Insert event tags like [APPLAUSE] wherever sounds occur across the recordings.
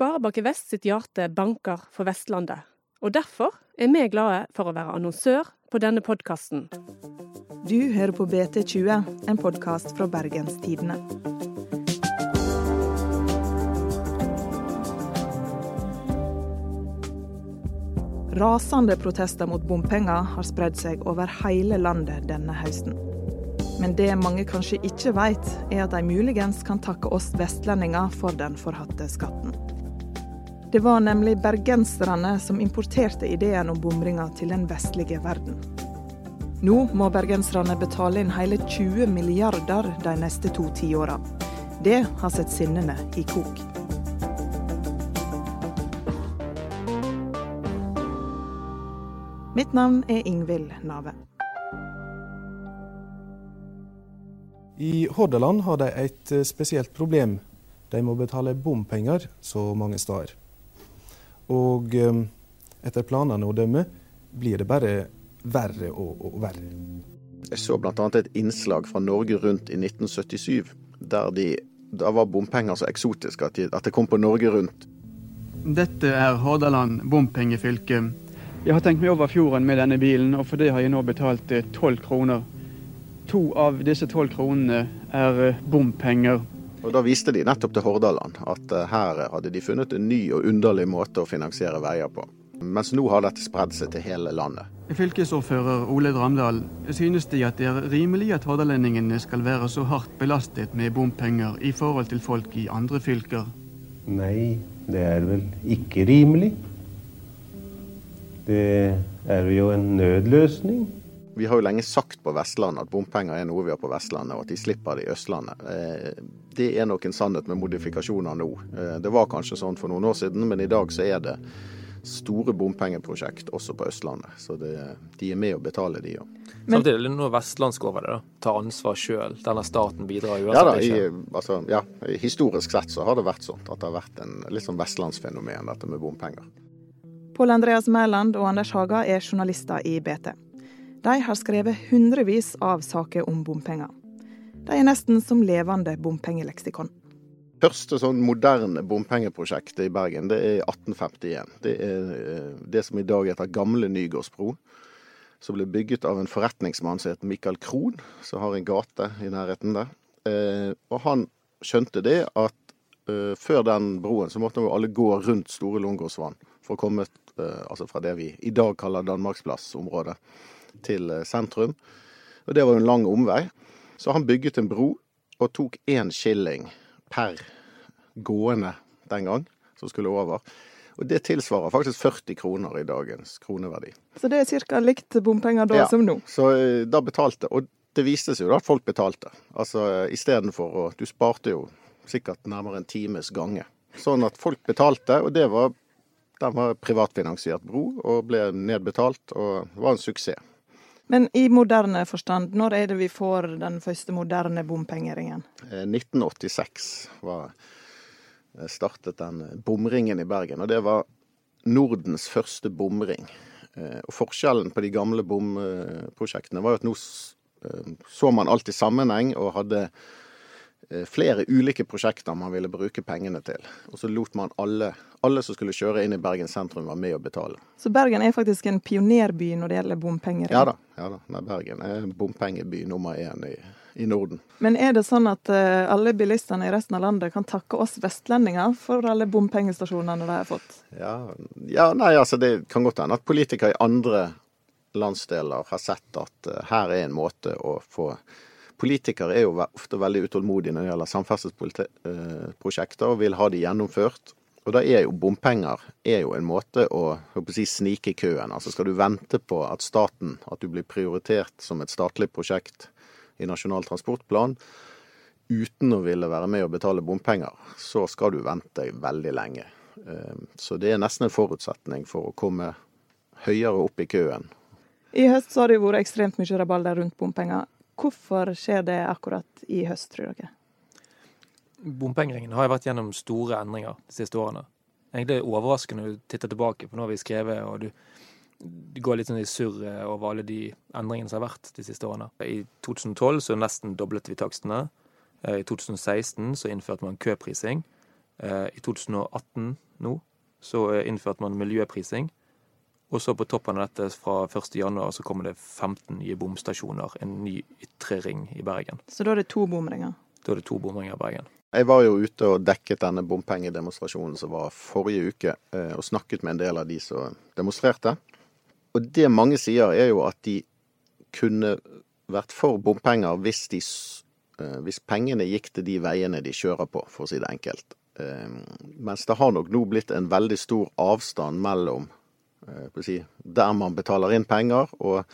Sparebank Vest sitt hjerte banker for Vestlandet. Og derfor er vi glade for å være annonsør på denne podkasten. Du hører på BT20, en podkast fra Bergenstidene. Rasende protester mot bompenger har spredd seg over hele landet denne høsten. Men det mange kanskje ikke vet, er at de muligens kan takke oss vestlendinger for den forhatte skatten. Det var nemlig bergenserne som importerte ideen om bomringer til den vestlige verden. Nå må bergenserne betale inn hele 20 milliarder de neste to tiåra. Det har sett sinnene i kok. Mitt navn er Ingvild Nave. I Hordaland har de et eh, spesielt problem. De må betale bompenger så mange steder. Og eh, etter planene å dømme blir det bare verre og, og verre. Jeg så bl.a. et innslag fra Norge Rundt i 1977, der de, da var bompenger så eksotiske at, de, at det kom på Norge Rundt. Dette er Hordaland bompengefylke. Jeg har tenkt meg over fjorden med denne bilen, og for det har jeg nå betalt eh, tolv kroner. To av disse tolv kronene er eh, bompenger. Og Da viste de nettopp til Hordaland at eh, her hadde de funnet en ny og underlig måte å finansiere veier på. Mens nå har dette spredd seg til hele landet. Fylkesordfører Ole Dramdal, synes De at det er rimelig at hordalendingene skal være så hardt belastet med bompenger i forhold til folk i andre fylker? Nei, det er vel ikke rimelig. Det er jo en nødløsning. Vi har jo lenge sagt på Vestlandet at bompenger er noe vi har på Vestlandet, og at de slipper det i Østlandet. Eh, det er nok en sannhet med modifikasjoner nå. Eh, det var kanskje sånn for noen år siden, men i dag så er det store bompengeprosjekt også på Østlandet. Så det, de er med å betale, de òg. Samtidig er det noe vestlandsk over det. da. Ta ansvar sjøl. Denne staten bidrar uansett ja, da, i, altså, ja, historisk sett så har det vært sånn at det har vært en litt sånn vestlandsfenomen, dette med bompenger. Pål Andreas Mæland og Anders Haga er journalister i BT. De har skrevet hundrevis av saker om bompenger. De er nesten som levende bompengeleksikon. Første sånn moderne bompengeprosjektet i Bergen det er 1851. Det er eh, det som i dag heter Gamle Nygårdsbro. Som ble bygget av en forretningsmann som heter Michael Krohn, som har en gate i nærheten der. Eh, og han skjønte det at eh, før den broen så måtte jo alle gå rundt Store Lungåsvann for å komme altså fra det vi i dag kaller Danmarksplass-området, til eh, sentrum. Og Det var jo en lang omvei. Så han bygget en bro og tok én skilling per gående den gang, som skulle over. Og Det tilsvarer faktisk 40 kroner i dagens kroneverdi. Så det er ca. likt bompenger da ja, som nå? Så eh, da betalte. Og det viste seg jo da at folk betalte. Altså istedenfor å Du sparte jo sikkert nærmere en times gange. Sånn at folk betalte, og det var den var privatfinansiert bro og ble nedbetalt og var en suksess. Men i moderne forstand, når er det vi får den første moderne bompengeringen? 1986 eh, var eh, startet den bomringen i Bergen. Og det var Nordens første bomring. Eh, og Forskjellen på de gamle bomprosjektene var jo at nå så man alt i sammenheng og hadde flere ulike prosjekter man ville bruke pengene til. Og så lot man alle, alle som skulle kjøre inn i Bergen sentrum, være med å betale. Så Bergen er faktisk en pionerby når det gjelder bompenger? Ja da. ja da. Nei, Bergen er bompengeby nummer én i, i, Norden. Men er det sånn at uh, alle bilistene i resten av landet kan takke oss vestlendinger for alle bompengestasjonene de har fått? Ja, ja nei, altså det kan godt hende at politikere i andre landsdeler har sett at uh, her er en måte å få Politikere er jo ofte veldig utålmodige når det gjelder samferdselsprosjekter, og vil ha de gjennomført. Og da er jo bompenger er jo en måte å, å si, snike i køen. Altså skal du vente på at staten, at du blir prioritert som et statlig prosjekt i Nasjonal transportplan, uten å ville være med og betale bompenger, så skal du vente veldig lenge. Ehm, så det er nesten en forutsetning for å komme høyere opp i køen. I høst har det vært ekstremt mye rabalder rundt bompenger. Hvorfor skjer det akkurat i høst, tror dere? Bompengeringen har vært gjennom store endringer de siste årene. Egentlig overraskende når du titter tilbake noe vi har skrevet, og du, du går litt sånn i surr over alle de endringene som har vært de siste årene. I 2012 så nesten doblet vi takstene. Eh, I 2016 så innførte man køprising. Eh, I 2018 nå så innførte man miljøprising. Og så på toppen av dette, fra 1.1 så kommer det 15 nye bomstasjoner. En ny ytre ring i Bergen. Så da er det to bomringer? Da er det to bomringer i Bergen. Jeg var jo ute og dekket denne bompengedemonstrasjonen som var forrige uke, eh, og snakket med en del av de som demonstrerte. Og det mange sier, er jo at de kunne vært for bompenger hvis, de, eh, hvis pengene gikk til de veiene de kjører på, for å si det enkelt. Eh, mens det har nok nå blitt en veldig stor avstand mellom si, der man betaler inn penger, og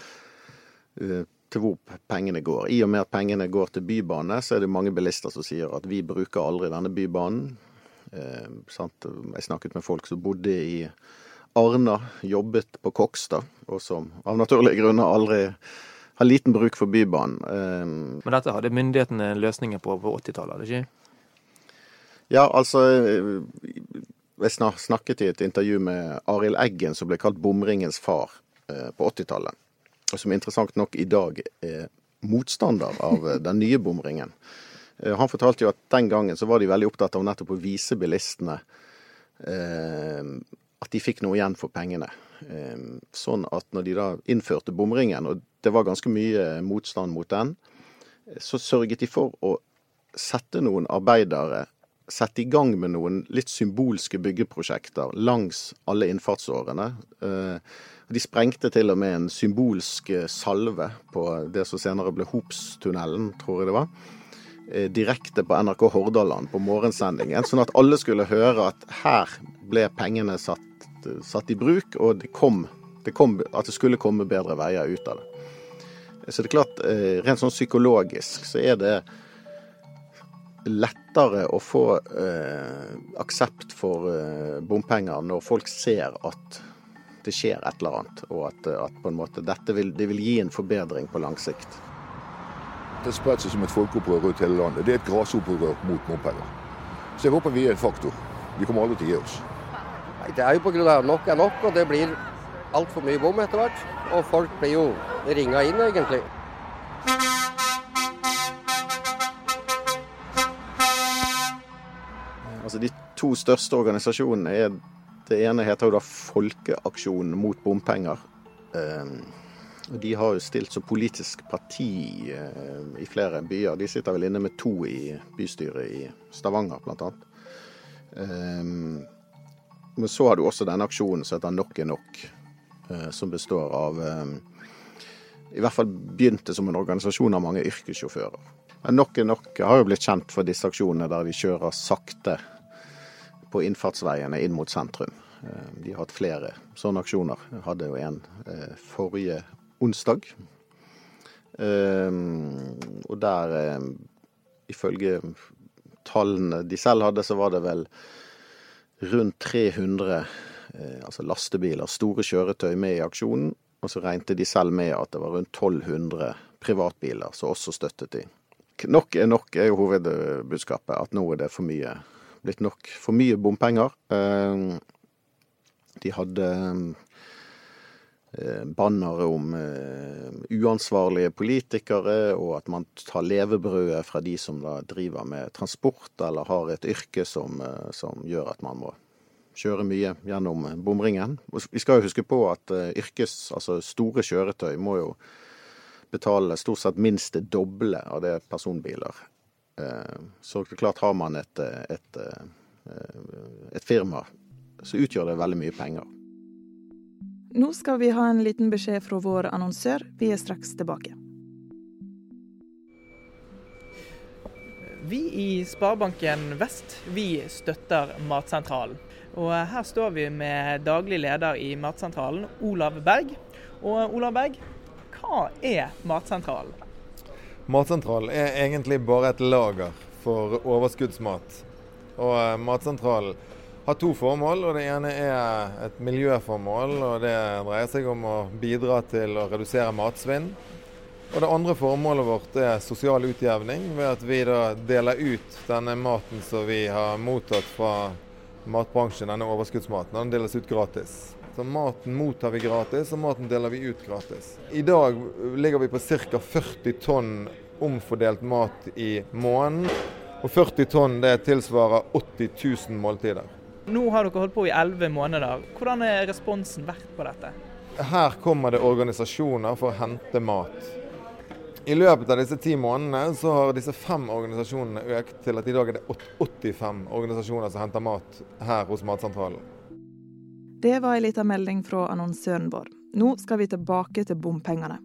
til hvor pengene går. I og med at pengene går til bybane, så er det mange bilister som sier at vi bruker aldri denne bybanen. Eh, jeg snakket med folk som bodde i Arna, jobbet på Kokstad, og som av naturlige grunner aldri har liten bruk for Bybanen. Eh, Men dette hadde myndighetene løsninger på på 80-tallet, ikke? Ja, altså Jeg snakket i et intervju med Arild Eggen, som ble kalt bomringens far eh, på 80-tallet. Og som interessant nok i dag er motstander av eh, den nye bomringen. Han fortalte jo at den gangen så var de veldig opptatt av nettopp å vise bilistene eh, at de fikk noe igjen for pengene. Sånn at når de da innførte bomringen, og det var ganske mye motstand mot den, så sørget de for å sette noen arbeidere Sette i gang med noen litt symbolske byggeprosjekter langs alle innfartsårene. Eh, de sprengte til og med en symbolsk salve på det som senere ble Hopstunnelen, tror jeg det var. Eh, direkte på NRK Hordaland på morgensendingen, sånn at alle skulle høre at her ble pengene satt satt i bruk, og det kom, det kom, at det skulle komme bedre veier ut av det. Så det er klart, eh, rent sånn psykologisk så er det lettere å få eh, aksept for eh, bompenger når folk ser at det skjer et eller annet, og at, at på en måte dette vil, det vil gi en forbedring på lang sikt. Det har spredt seg som et folkeopprør rundt hele landet. Det er et grasopprør mot bompenger. Så jeg håper vi er en faktor. Vi kommer aldri til å gi oss. Det er jo pga. nok er nok, og det blir altfor mye bom etter hvert. Og folk blir jo ringa inn, egentlig. Altså De to største organisasjonene er Det ene heter jo da Folkeaksjonen mot bompenger. Ehm, og De har jo stilt som politisk parti eh, i flere byer. De sitter vel inne med to i bystyret i Stavanger, bl.a. Men så har du også denne aksjonen som heter Nok er nok, eh, som består av eh, I hvert fall begynte som en organisasjon av mange yrkessjåfører. Men Nok er nok har jo blitt kjent for disse aksjonene der de kjører sakte på innfartsveiene inn mot sentrum. Eh, de har hatt flere sånne aksjoner. Jeg hadde jo en forrige onsdag. Og der, ifølge tallene de selv hadde, så var det vel rundt 300 eh, altså lastebiler, store kjøretøy, med i aksjonen. Og så regnet de selv med at det var rundt 1200 privatbiler som også støttet de. Nok er nok, er jo hovedbudskapet. At nå er det for mye, blitt nok for mye bompenger. Eh, de hadde eh, bannere om uansvarlige politikere, og at man tar levebrødet fra de som driver med transport eller har et yrke som, som gjør at man må kjøre mye gjennom bomringen. Vi skal jo huske på at yrkes, altså store kjøretøy må jo betale stort sett minst det doble av det personbiler. Så er klart har man et, et, et firma, så utgjør det veldig mye penger. Nå skal vi ha en liten beskjed fra vår annonsør. Vi er straks tilbake. Vi i Sparebanken Vest vi støtter Matsentralen. Og her står vi med daglig leder i Matsentralen, Olav Berg. Og Olav Berg, hva er Matsentralen? Matsentralen er egentlig bare et lager for overskuddsmat. Og Matsentralen har to formål. og Det ene er et miljøformål. og Det dreier seg om å bidra til å redusere matsvinn. Og Det andre formålet vårt er sosial utjevning, ved at vi da deler ut denne maten som vi har mottatt fra matbransjen, denne overskuddsmaten. Den deles ut gratis. Så Maten mottar vi gratis, og maten deler vi ut gratis. I dag ligger vi på ca. 40 tonn omfordelt mat i måneden. Og 40 tonn det tilsvarer 80 000 måltider. Nå har dere holdt på i elleve måneder. Hvordan er responsen vært på dette? Her kommer det organisasjoner for å hente mat. I løpet av disse ti månedene så har disse fem organisasjonene økt til at i dag er det 85 organisasjoner som henter mat her hos Matsentralen. Det var ei lita melding fra annonsøren vår. Nå skal vi tilbake til bompengene.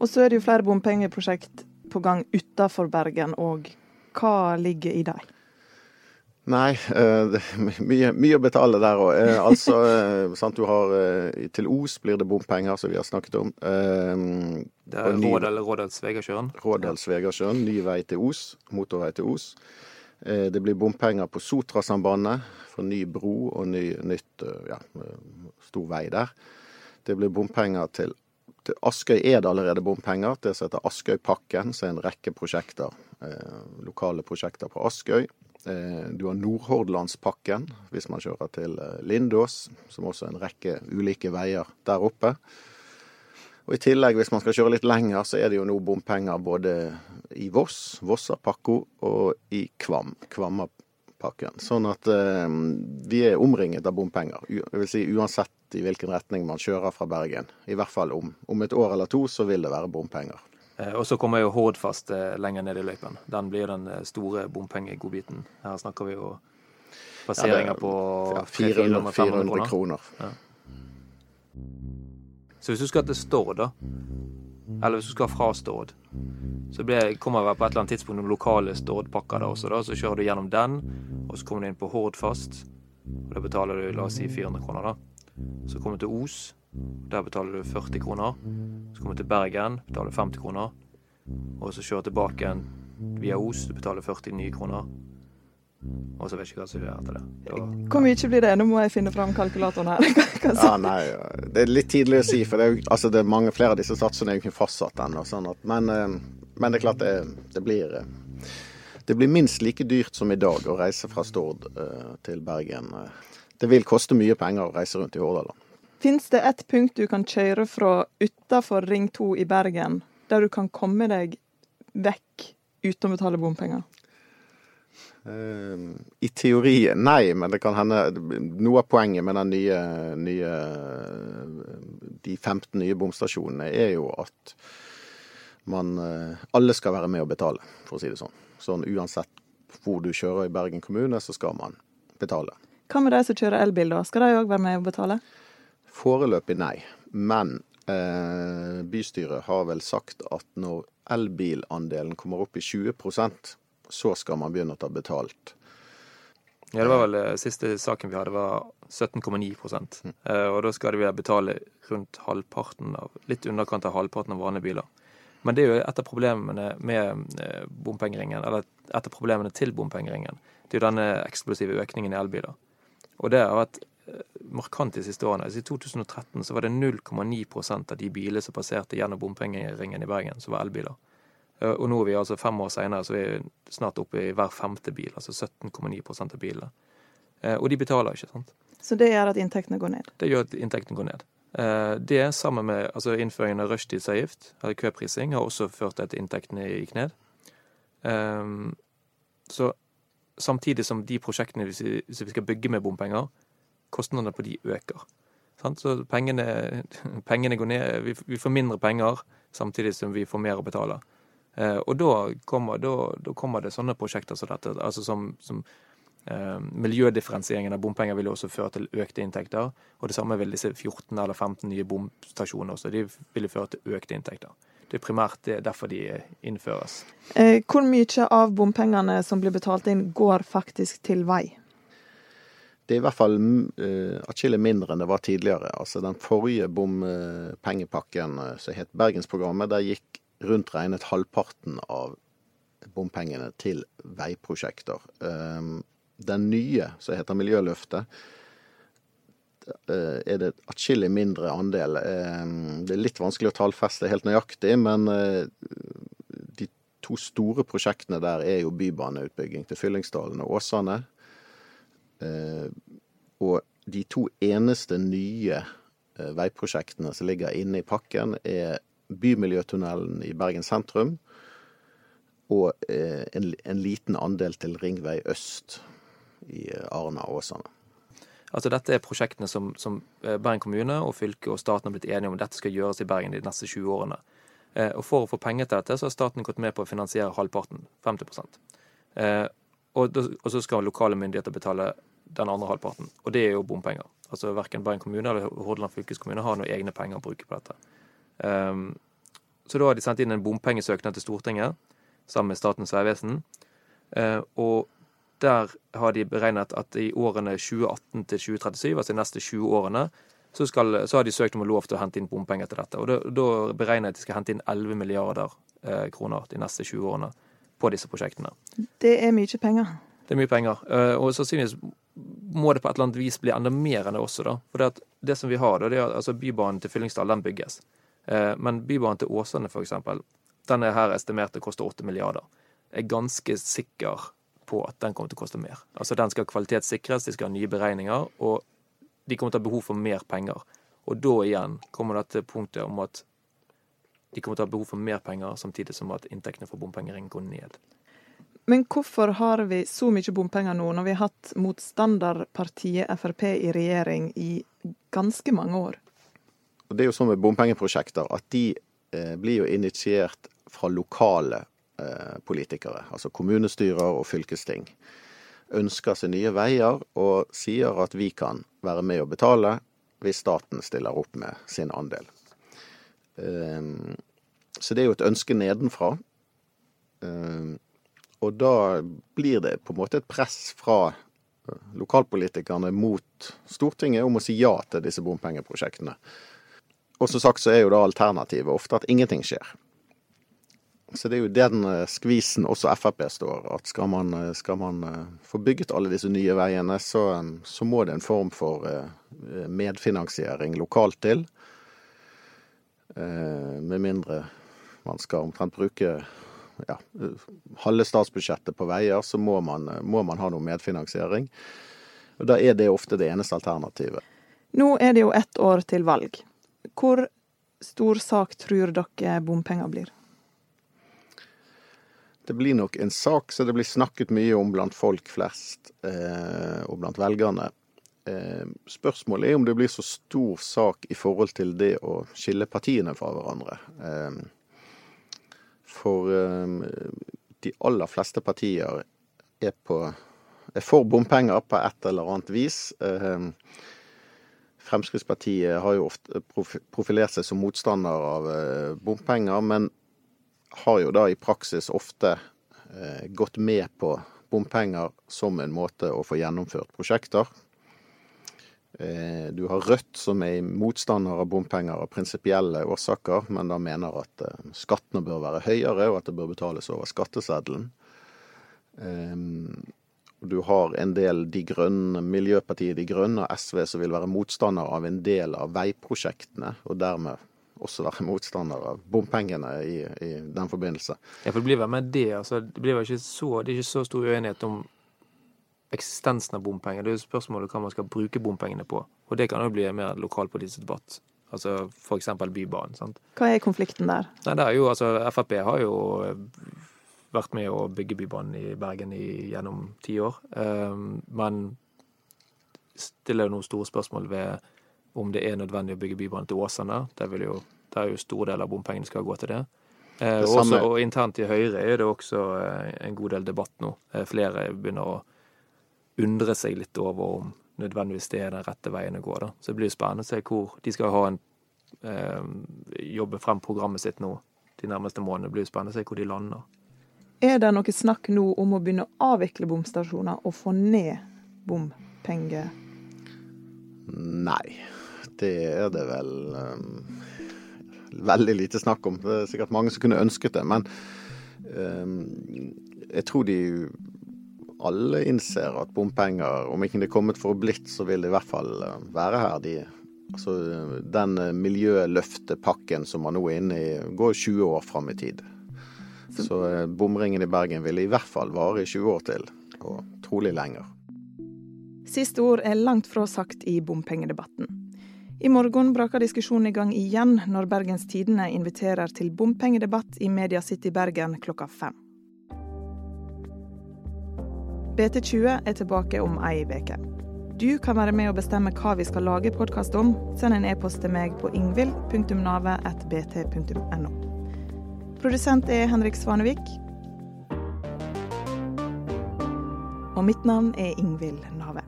Og så er det jo flere bompengeprosjekt på gang utafor Bergen òg. Hva ligger i dem? Nei, eh, det er mye, mye å betale der òg. Altså, [LAUGHS] eh, sant, du har eh, Til Os blir det bompenger, som vi har snakket om. Det er Rådal, Rådal-Svegasjøen. Rådal-Svegasjøen, ny vei til Os. Motorvei til Os. Det blir bompenger på Sotrasambandet for ny bro og ny, nytt ja, stor vei der. Det blir bompenger til, til Askøy er det allerede bompenger. Det som heter Askøypakken, som er en rekke prosjekter. Eh, lokale prosjekter på Askøy. Eh, du har Nordhordlandspakken, hvis man kjører til eh, Lindås, som også er en rekke ulike veier der oppe. Og I tillegg, hvis man skal kjøre litt lenger, så er det jo nå bompenger både i Voss, Vossapakko, og i Kvam, Kvammapakken. Sånn at eh, vi er omringet av bompenger. Jeg vil si uansett i hvilken retning man kjører fra Bergen. I hvert fall om, om et år eller to så vil det være bompenger. Eh, og så kommer jo Hordfast eh, lenger ned i løypen. Den blir den eh, store bompengegodbiten. Her snakker vi jo passeringer på ja, 400, 400 kroner. Ja. Så hvis du skal til Stord, da, eller hvis du skal fra Stord, så blir, kommer det på et eller annet tidspunkt noen lokale Stord-pakker der også. da, Så kjører du gjennom den, og så kommer du inn på Hordfast. og der betaler du la oss si 400 kroner. da. Så kommer du til Os. Der betaler du 40 kroner. Så kommer du til Bergen, betaler 50 kroner. Og så kjører du tilbake igjen via Os, du betaler 40 nye kroner. Og så vet jeg ikke hva som gjør etter det. Da... Hvor mye blir det? Nå må jeg finne fram kalkulatoren her. [LAUGHS] ja, nei, Det er litt tidlig å si, for det er, altså det er mange flere av disse satsene er jo ikke fastsatt ennå. Sånn men, eh, men, det er klart det, det, blir eh, Det blir minst like dyrt som i dag å reise fra Stord uh, til Bergen. Det vil koste mye penger å reise rundt i Hordaland. Fins det et punkt du kan kjøre fra utafor Ring 2 i Bergen, der du kan komme deg vekk uten å betale bompenger? Uh, I teorien nei, men det kan hende Noe av poenget med den nye, nye de 15 nye bomstasjonene er jo at man uh, Alle skal være med å betale, for å si det sånn. Sånn uansett hvor du kjører i Bergen kommune, så skal man betale. Hva med de som kjører elbil, da? Skal de òg være med å betale? Foreløpig nei. Men eh, bystyret har vel sagt at når elbilandelen kommer opp i 20 så skal man begynne å ta betalt. Ja, det var vel eh, Siste saken vi hadde, var 17,9 mm. eh, Og da skal de betale rundt halvparten av, litt underkant av halvparten av vanlige biler. Men det er jo et av problemene med eh, bompengeringen, eller et av problemene til bompengeringen. Det er jo denne eksplosive økningen i elbiler. Og det har vært markant de siste årene. Altså I 2013 så var det 0,9 av de bilene som passerte gjennom bompengeringen i Bergen, som var elbiler. Eh, og nå er vi altså fem år senere, så er vi snart oppe i hver femte bil. Altså 17,9 av bilene. Eh, og de betaler ikke, sant. Så det gjør at inntektene går ned? Det gjør at inntektene går ned. Eh, det sammen med altså innføringen av rushtidsavgift, eller køprising, har også ført til at inntektene gikk ned. Så samtidig som de prosjektene vi skal bygge med bompenger, kostnadene på de øker. Så pengene, [LAUGHS] pengene, går ned. Vi, vi, får mindre penger samtidig som vi får mer å betale. Eh, og da kommer, da, da kommer, det sånne prosjekter som dette. altså som, som eh, Miljødifferensieringen av bompenger vil jo også føre til økte inntekter. Og det samme vil disse 14 eller 15 nye bomstasjoner også. De vil føre til økte inntekter. Det er primært det, derfor de innføres. Eh, hvor mye av bompengene som blir betalt inn, går faktisk til vei? Det er i hvert fall uh, atskillig mindre enn det var tidligere. Altså Den forrige bompengepakken uh, som het Bergensprogrammet, der gikk rundt regnet halvparten av bompengene til veiprosjekter. Um, den nye, som heter Miljøløftet, uh, er det atskillig mindre andel. Um, det er litt vanskelig å tallfeste helt nøyaktig, men uh, de to store prosjektene der er jo bybaneutbygging til Fyllingsdalen og Åsane. Eh, og de to eneste nye eh, veiprosjektene som ligger inne i pakken, er Bymiljøtunnelen i Bergen sentrum og eh, en, en liten andel til Ringvei øst i Arna og Åsane. Altså Dette er prosjektene som, som Bergen kommune og fylke og staten har blitt enige om dette skal gjøres i Bergen de neste 20 årene. Og For å få penger til dette, så har staten gått med på å finansiere halvparten, 50 og, og så skal lokale myndigheter betale den andre halvparten. Og det er jo bompenger. Altså Verken Bergen kommune eller Hordaland fylkeskommune har noen egne penger å bruke på dette. Um, så da har de sendt inn en bompengesøknad til Stortinget sammen med Statens vegvesen. Uh, og der har de beregnet at i årene 2018 til 2037, altså de neste 20 årene, så, skal, så, har de søkt om lov til å hente inn bompenger til dette. Og da, da beregner jeg at de skal hente inn 11 milliarder eh, kroner de neste 20 årene på disse prosjektene. Det er mye penger. Det er mye penger. Uh, og sannsynligvis må det på et eller annet vis bli enda mer enn det også. da. For det, det som vi har, da, det er altså Bybanen til Fyllingsdal den bygges. Eh, men Bybanen til Åsane f.eks., den er her estimert til å koste 8 milliarder. Jeg er ganske sikker på at den kommer til å koste mer. Altså Den skal kvalitetssikres, de skal ha nye beregninger, og de kommer til å ha behov for mer penger. Og da igjen kommer dette punktet om at de kommer til å ha behov for mer penger, samtidig som at inntektene for bompengeringen går ned. Men hvorfor har vi så mye bompenger nå, når vi har hatt motstanderpartiet Frp i regjering i ganske mange år? Det er jo sånn med bompengeprosjekter at de eh, blir jo initiert fra lokale eh, politikere. Altså kommunestyrer og fylkesting. Ønsker seg nye veier og sier at vi kan være med å betale hvis staten stiller opp med sin andel. Eh, så det er jo et ønske nedenfra. Eh, og da blir det på en måte et press fra eh, lokalpolitikerne mot Stortinget om å si ja til disse bompengeprosjektene. Og som sagt så er jo da alternativet ofte at ingenting skjer. Så det er jo den eh, skvisen også Frp står. At skal man, eh, skal man få bygget alle disse nye veiene, så, så, må det en form for medfinansiering lokalt til. Med mindre man skal omtrent bruke ja, halve statsbudsjettet på veier, så må man, må man, ha noe medfinansiering. Og Da er det ofte det eneste alternativet. Nå er det jo ett år til valg. Hvor stor sak tror dere bompenger blir? Det blir nok en sak som det blir snakket mye om blant folk flest eh, og blant velgerne. Eh, spørsmålet er om det blir så stor sak i forhold til det å skille partiene fra hverandre. Eh, for ehm, de aller fleste partier er, på, er for bompenger på et eller annet vis. Ehm, Fremskrittspartiet har jo ofte profilert seg som motstander av eh, bompenger, men har jo da i praksis ofte eh, gått med på bompenger som en måte å få gjennomført prosjekter. Eh, du har Rødt, som er motstander av bompenger av prinsipielle årsaker, men da mener at skattene bør være høyere, og at det bør betales over skatteseddelen. Du har en del De Grønne, Miljøpartiet De Grønne og SV som vil være motstander av en del av veiprosjektene, og dermed også være motstander av bompengene i, i den forbindelse. Ja, for det blir vel med det, altså. Det blir vel ikke så, det er ikke så stor uenighet om eksistensen av bompenger. Det er jo spørsmålet hva man skal bruke bompengene på. Og det kan jo bli en mer lokalpolitisk debatt. Altså f.eks. Bybanen. sant? Hva er konflikten der? Nei, det er jo, altså Frp har jo vært med å bygge Bybanen i Bergen i, gjennom ti år. Um, men stiller jo noen store spørsmål ved om det er nødvendig å bygge Bybanen til Åsane. Der, jo, der er jo store deler av bompengene skal gå til det. Eh, også, og internt i Høyre er det også eh, en god del debatt nå. Eh, flere begynner å undre seg litt over om nødvendigvis det er den rette veien å gå. Da. Så det blir spennende å se hvor de skal ha en, eh, jobbe frem programmet sitt nå de nærmeste månedene. Det blir spennende å se hvor de lander. Er det noe snakk nå om å begynne å avvikle bomstasjoner og få ned bompenger? Nei, det er det vel um, veldig lite snakk om. Det er sikkert mange som kunne ønsket det. Men um, jeg tror de alle innser at bompenger, om ikke det er kommet for å blitt, så vil det i hvert fall eh, være her. De, altså, den eh, miljøløftepakken som man nå er inne i, går 20 år fram i tid. Så eh, bomringen i Bergen vil i hvert fall vare i 20 år til, og trolig lenger. Siste ord er langt fra sagt i bompengedebatten. I morgen braker diskusjonen i gang igjen når Bergens Tidende inviterer til bompengedebatt i Media City Bergen klokka fem. BT20 er tilbake om ei uke. Du kan være med å bestemme hva vi skal lage podkast om. Send en e-post til meg på ingvild.nave.bt.no. Produsent er Henrik Svanevik. Og mitt navn er Ingvild Nave.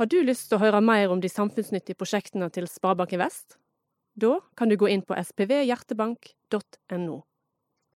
Har du lyst til å høre mer om de samfunnsnyttige prosjektene til Sparebanken Vest? Da kan du gå inn på spvhjertebank.no.